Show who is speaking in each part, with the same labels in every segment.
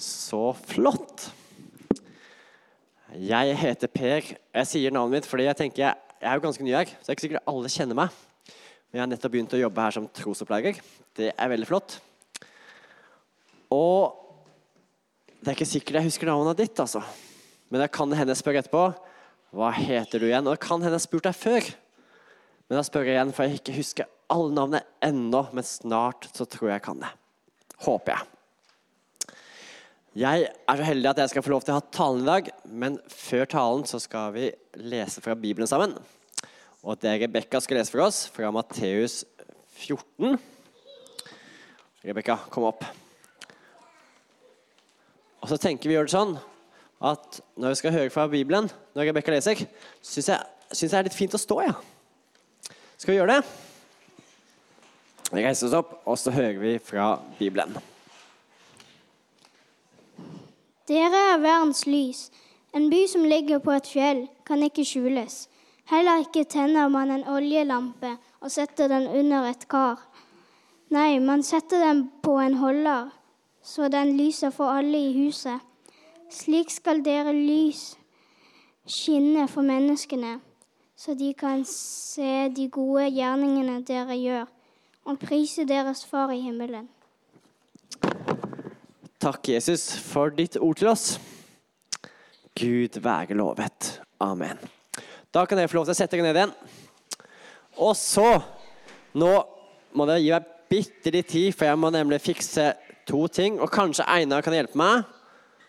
Speaker 1: Så flott. Jeg heter Per. Jeg sier navnet mitt fordi jeg tenker jeg, jeg er jo ganske ny her. Så det er ikke sikkert alle kjenner meg. Men jeg har nettopp begynt å jobbe her som trosopplærer. Det er veldig flott. Og det er ikke sikkert jeg husker navnet ditt, altså. Men jeg kan hende spørre etterpå. Hva heter du igjen? Og det kan hende jeg spurt deg før. Men da spør jeg igjen, for jeg ikke husker alle navnene ennå. Men snart så tror jeg jeg kan det. Håper jeg. Jeg er så heldig at jeg skal få lov til å ha talen i dag, men før talen så skal vi lese fra Bibelen sammen. Og det Rebekka skal lese for oss fra Matteus 14. Rebekka, kom opp. Og så tenker vi gjør det sånn at når vi skal høre fra Bibelen, når Rebekka leser, syns synes jeg er litt fint å stå, ja. Skal vi gjøre det? Vi reiser oss opp, og så hører vi fra Bibelen.
Speaker 2: Dere er verdens lys. En by som ligger på et fjell, kan ikke skjules. Heller ikke tenner man en oljelampe og setter den under et kar. Nei, man setter den på en holder, så den lyser for alle i huset. Slik skal dere lys skinne for menneskene, så de kan se de gode gjerningene dere gjør, og prise deres Far i himmelen.
Speaker 1: Takk, Jesus, for ditt ord til oss. Gud være lovet. Amen. Da kan dere få lov til å sette dere ned igjen. Og så Nå må dere gi meg bitte litt tid, for jeg må nemlig fikse to ting. Og kanskje Einar kan hjelpe meg.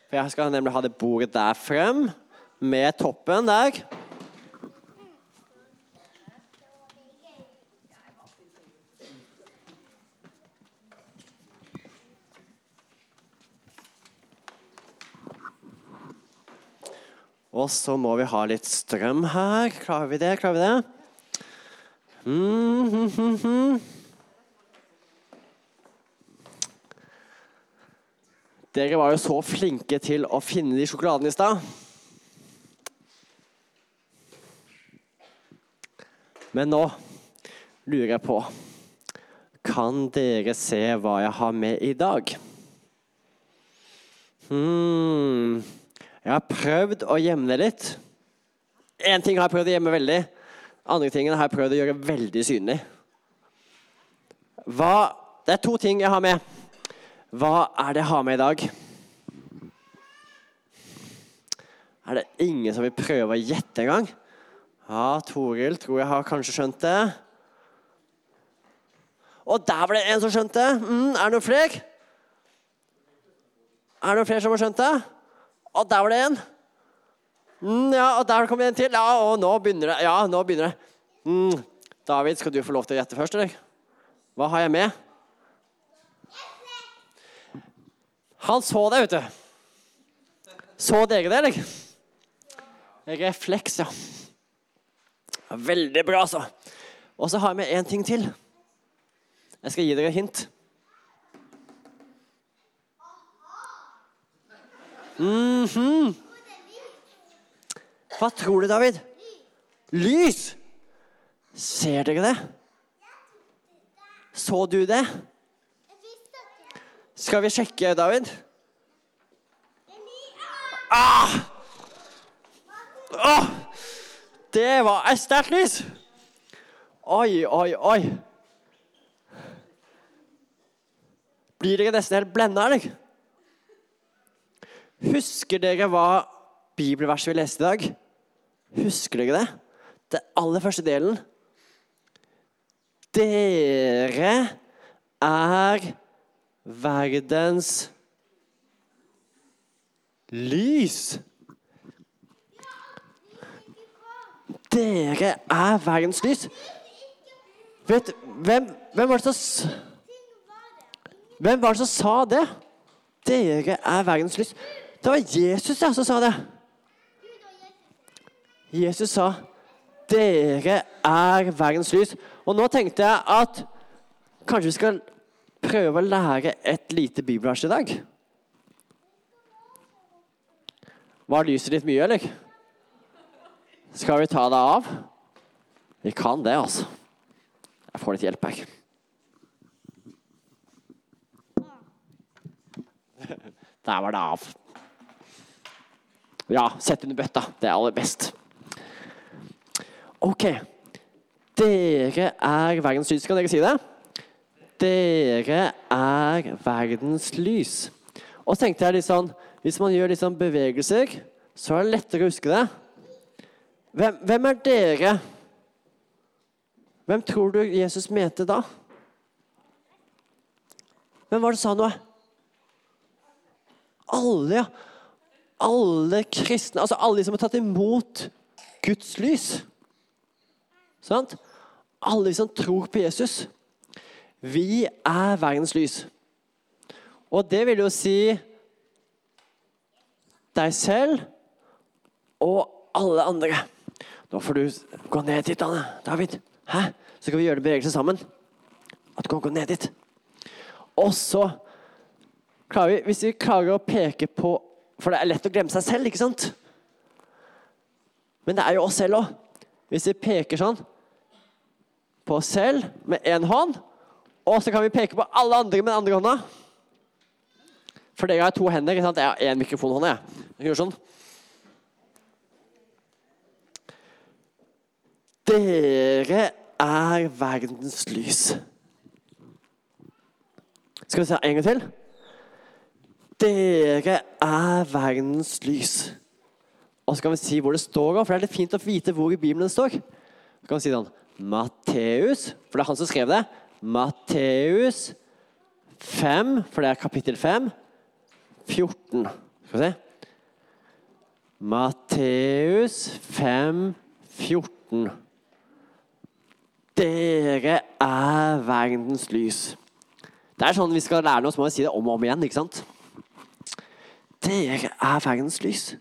Speaker 1: For jeg skal nemlig ha det bordet der frem, med toppen der. Og så må vi ha litt strøm her. Klarer vi det? Klarer vi det? Mm, mm, mm, mm. Dere var jo så flinke til å finne de sjokoladene i stad. Men nå lurer jeg på Kan dere se hva jeg har med i dag? Hmm. Jeg har prøvd å gjemme litt. Én ting har jeg prøvd å gjemme veldig. Andre tingen har jeg prøvd å gjøre veldig synlig. Hva, det er to ting jeg har med. Hva er det jeg har med i dag? Er det ingen som vil prøve å gjette engang? Ja, Toril tror jeg har kanskje skjønt det. Og der var det en som skjønte! Mm, er det noen flere? Er det noen flere som har skjønt det? Og der var det en. Mm, ja, og der kom det en til. Ja, og nå begynner det. Ja, nå begynner det. Mm. David, skal du få lov til å gjette først, eller? Hva har jeg med? Han så deg, vet du. Så dere det, eller? Refleks, ja. Veldig bra, altså. Og så har jeg med én ting til. Jeg skal gi dere et hint. Mm -hmm. Hva tror du, David? Lys! Ser dere det? Så du det? Skal vi sjekke, David? Ah! Oh! Det var et sterkt lys! Oi, oi, oi. Blir dere nesten helt blenda, eller? Husker dere hva bibelverset vi leste i dag? Husker dere det? Det aller første delen. Dere er verdens lys. Dere er verdens lys. Vet hvem, hvem var det som Hvem var det som sa det? Dere er verdens lys. Det var Jesus ja, som sa det. Jesus sa 'Dere er verdens lys'. Og nå tenkte jeg at kanskje vi skal prøve å lære et lite bibelvers i dag. Var lyset litt mye, eller? Skal vi ta det av? Vi kan det, altså. Jeg får litt hjelp her. Der var det av. Ja, sett under bøtta. Det er aller best. OK. Dere er verdens lys. Kan dere si det? Dere er verdens lys. Og så tenkte jeg litt sånn Hvis man gjør litt sånn bevegelser, så er det lettere å huske det. Hvem, hvem er dere? Hvem tror du Jesus mente da? Hvem var det sa noe? Alle, ja. Alle kristne, altså alle de som har tatt imot Guds lys. Sant? Alle som tror på Jesus. Vi er verdens lys. Og det vil jo si deg selv og alle andre. Nå får du gå ned dit, Anne. David. Hæ? Så skal vi gjøre det bevegelse sammen. At du kan gå ned dit. Og så klarer vi, hvis vi klarer å peke på For det er lett å glemme seg selv, ikke sant? Men det er jo oss selv òg. Hvis vi peker sånn på oss selv med én hånd, og så kan vi peke på alle andre med den andre hånda For dere har to hender. ikke sant? Jeg har én mikrofonhånd. jeg. Jeg sånn. Dere er verdens lys. Skal vi se en gang til? Dere er verdens lys. Og så kan vi si hvor det står, for det er litt fint å vite hvor i Bibelen det står. Så kan vi si sånn Matteus, for det er han som skrev det. Matteus 5, for det er kapittel 5. 14. Skal vi se. Matteus 5, 14. Dere er verdens lys. Det er sånn vi skal lære oss, må vi si det om og om igjen. ikke sant? Dere er verdens lys.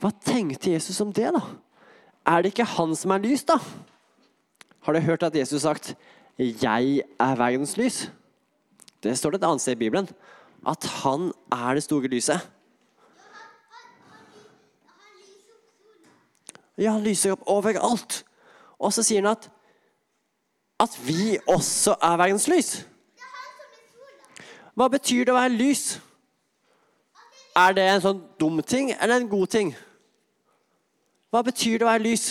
Speaker 1: Hva tenkte Jesus om det, da? Er det ikke han som er lys, da? Har dere hørt at Jesus sagt 'Jeg er verdens lys'? Det står det et annet sted i Bibelen. At han er det store lyset. Ja, han lyser opp overalt. Og så sier han at at vi også er verdens lys. Hva betyr det å være lys? Er det en sånn dum ting eller en god ting? Hva betyr det å være lys?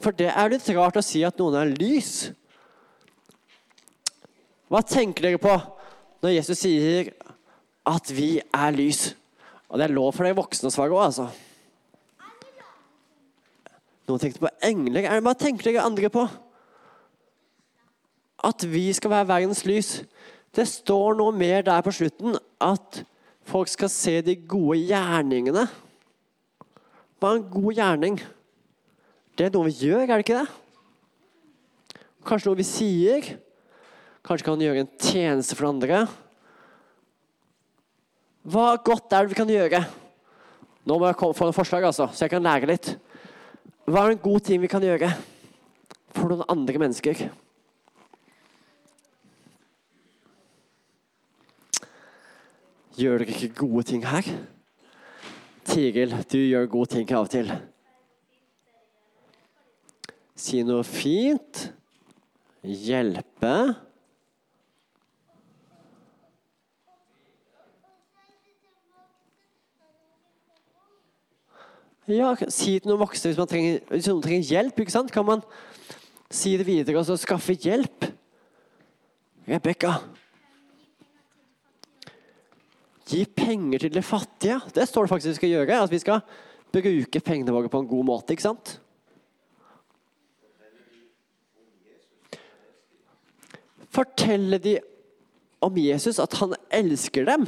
Speaker 1: For det er litt rart å si at noen er lys. Hva tenker dere på når Jesus sier at vi er lys? Og det er lov for dere voksne å svare òg, altså. Noen tenkte på engler. Hva tenker dere andre på? At vi skal være verdens lys. Det står noe mer der på slutten. At folk skal se de gode gjerningene. Hva er en god gjerning? Det er noe vi gjør, er det ikke det? Kanskje noe vi sier? Kanskje kan gjøre en tjeneste for andre? Hva godt er det vi kan gjøre? Nå må jeg få noen forslag, altså, så jeg kan lære litt. Hva er en god ting vi kan gjøre for noen andre mennesker? Gjør dere ikke gode ting her? Tiril, du gjør gode ting av og til. Si noe fint. Hjelpe. Ja, si til noen voksne hvis, man trenger, hvis noen trenger hjelp. ikke sant? Kan man si det videre og så skaffe hjelp? Rebekka. Gi penger til de fattige. Det står det faktisk vi skal gjøre. At vi skal bruke pengene våre på en god måte. ikke sant? Fortelle de om Jesus, at han elsker dem.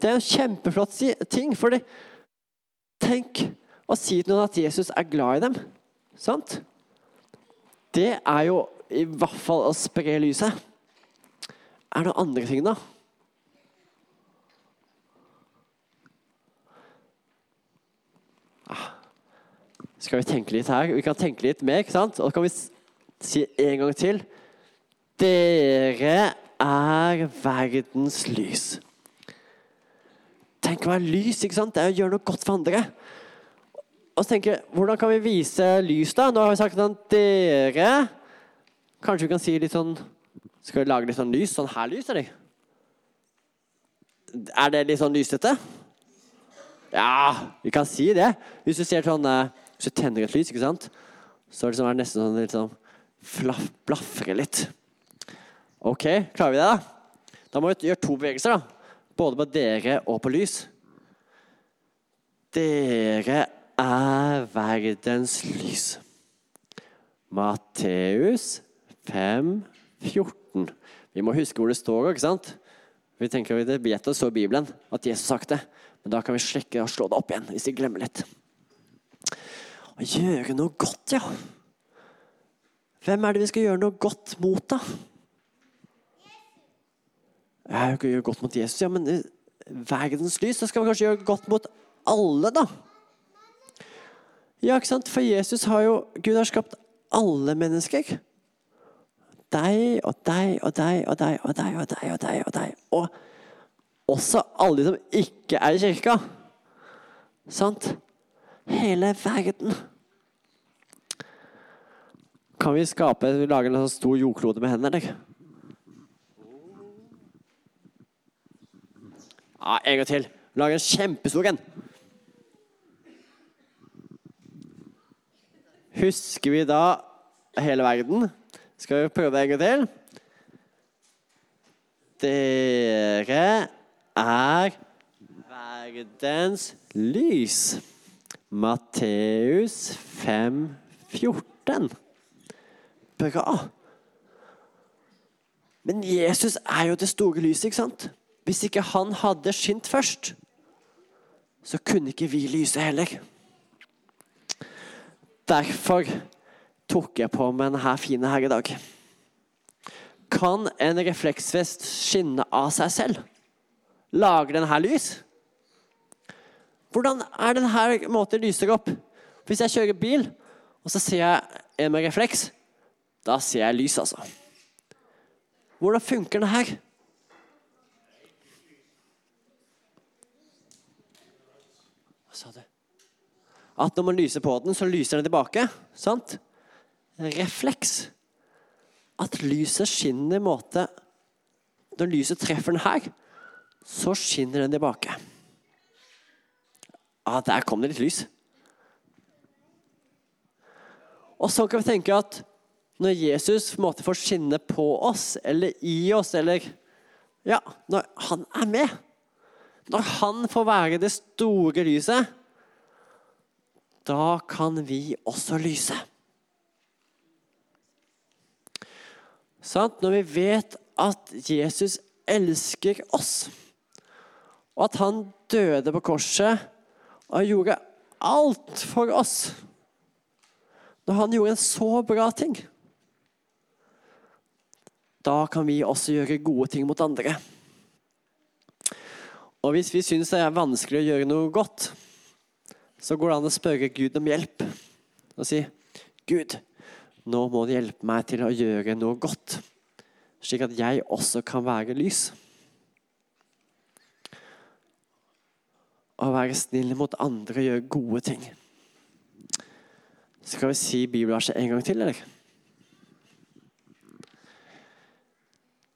Speaker 1: Det er en kjempeflott ting. for Tenk å si til noen at Jesus er glad i dem. Sant? Det er jo i hvert fall å spre lyset. Er det noen andre ting, da? Skal vi tenke litt her? Vi kan tenke litt mer, ikke sant? Og så kan vi si en gang til. Dere er verdens lys. Tenk å være lys, ikke sant? Det er å gjøre noe godt for andre. Og så tenker jeg, Hvordan kan vi vise lys, da? Nå har vi sagt sånn Dere Kanskje vi kan si litt sånn Skal vi lage litt sånn lys? Sånn her lys, eller? Er det litt sånn lysete? Ja, vi kan si det. Hvis du ser sånn eh, Hvis du tenner et lys, ikke sant? så er det, sånn, er det nesten sånn litt sånn flaff, blafrer litt. OK, klarer vi det, da? Da må vi gjøre to bevegelser, da. Både på dere og på lys. Dere er verdens lys. Matteus 5, 14. Vi må huske hvor det står, ikke sant? Vi tenker at Det vet så i Bibelen at Jesus har sagt det. Men da kan vi sjekke og slå det opp igjen hvis vi glemmer litt. Å gjøre noe godt, ja. Hvem er det vi skal gjøre noe godt mot, da? Jeg kan gjøre godt mot Jesus, ja, men verdens lys, så skal vi kanskje gjøre godt mot alle, da? Ja, ikke sant? For Jesus har jo Gud har skapt alle mennesker. Deg og deg og deg og deg og deg og deg og deg. Og deg. Og også alle de som ikke er i kirka. Sant? Hele verden. Kan vi skape Lager en sånn stor jordklode med hendene, eller? Ja, en gang til. Lag en kjempestor en. Husker vi da hele verden? Skal vi prøve det en gang til? Dere er verdens lys. Matteus 5, 14. Bra. Men Jesus er jo det store lyset, ikke sant? Hvis ikke han hadde skint først, så kunne ikke vi lyse heller. Derfor tok jeg på meg denne fine her i dag. Kan en refleksvest skinne av seg selv? Lager den her lys? Hvordan er denne måten lyser opp? Hvis jeg kjører bil, og så ser jeg en med refleks, da ser jeg lys, altså. Hvordan funker det her? Hva sa du? At når man lyser på den, så lyser den tilbake. Sant? Refleks. At lyset skinner i måte Når lyset treffer den her, så skinner den tilbake. Ja, der kom det litt lys. Og så kan vi tenke at når Jesus på en måte får skinne på oss eller i oss, eller Ja, når han er med Når han får være det store lyset, da kan vi også lyse. Sant? Når vi vet at Jesus elsker oss, og at han døde på korset og gjorde alt for oss Når han gjorde en så bra ting da kan vi også gjøre gode ting mot andre. Og hvis vi syns det er vanskelig å gjøre noe godt, så går det an å spørre Gud om hjelp. Og si, 'Gud, nå må du hjelpe meg til å gjøre noe godt', slik at jeg også kan være lys. Å være snill mot andre og gjøre gode ting. Skal vi si bibelverset en gang til, eller?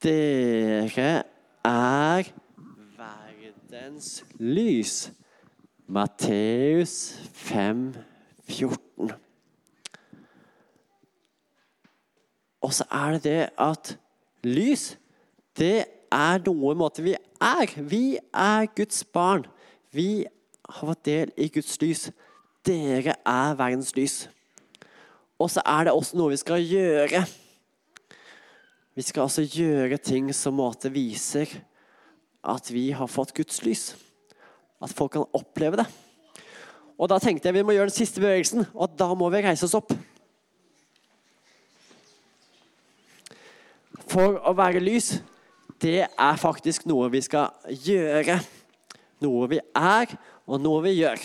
Speaker 1: Dere er verdens lys. Matteus 5, 14. Og så er det det at lys, det er noe måte vi er. Vi er Guds barn. Vi har fått del i Guds lys. Dere er verdens lys. Og så er det også noe vi skal gjøre. Vi skal altså gjøre ting som måte viser at vi har fått Guds lys. At folk kan oppleve det. Og Da tenkte jeg vi må gjøre den siste bevegelsen, og da må vi reise oss opp. For å være lys, det er faktisk noe vi skal gjøre. Noe vi er, og noe vi gjør.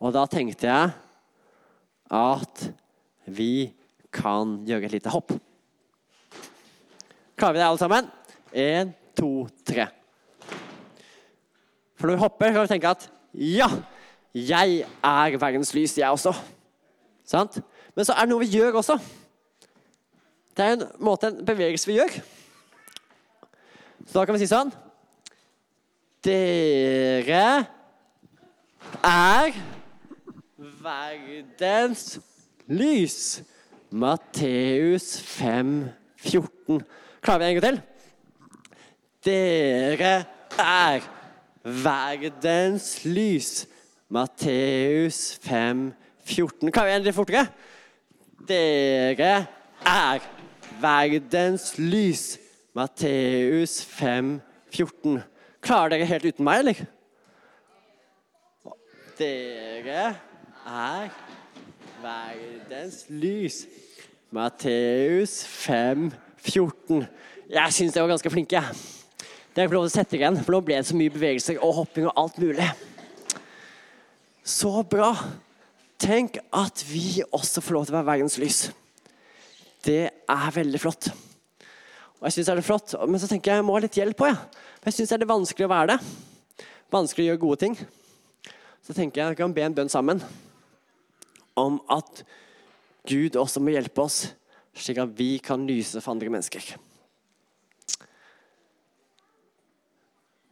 Speaker 1: Og da tenkte jeg at vi kan gjøre et lite hopp. Klarer vi det, alle sammen? Én, to, tre. For når vi hopper, kan vi tenke at ja, jeg er verdens lys, jeg også. Sant? Men så er det noe vi gjør også. Det er en måte, en bevegelse vi gjør. Så da kan vi si sånn Dere er verdens lys. Matteus 5, 14. Klarer vi en gang til? Dere er verdens lys. Matteus 5, 14. Klarer vi en litt fortere? Dere er verdens lys. Matteus 5, 14. Klarer dere helt uten meg, eller? Dere er verdens lys. Matteus 5, 14. Jeg syns dere var ganske flinke. Dere får lov til å sette igjen, for nå ble det så mye bevegelser og hopping og alt mulig. Så bra. Tenk at vi også får lov til å være verdens lys. Det er veldig flott. Og jeg synes det er flott, Men så tenker jeg jeg må ha litt hjelp på. Ja. For jeg syns det er vanskelig å være det. Vanskelig å gjøre gode ting. Så tenker jeg at vi kan be en bønn sammen om at Gud også må hjelpe oss, slik at vi kan lyse for andre mennesker.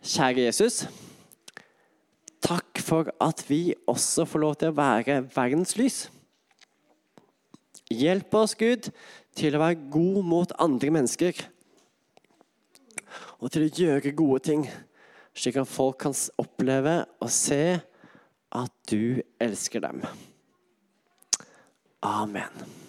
Speaker 1: Kjære Jesus. Takk for at vi også får lov til å være verdens lys. Hjelp oss, Gud, til å være god mot andre mennesker. Og til å gjøre gode ting, slik at folk kan oppleve og se at du elsker dem. Amen.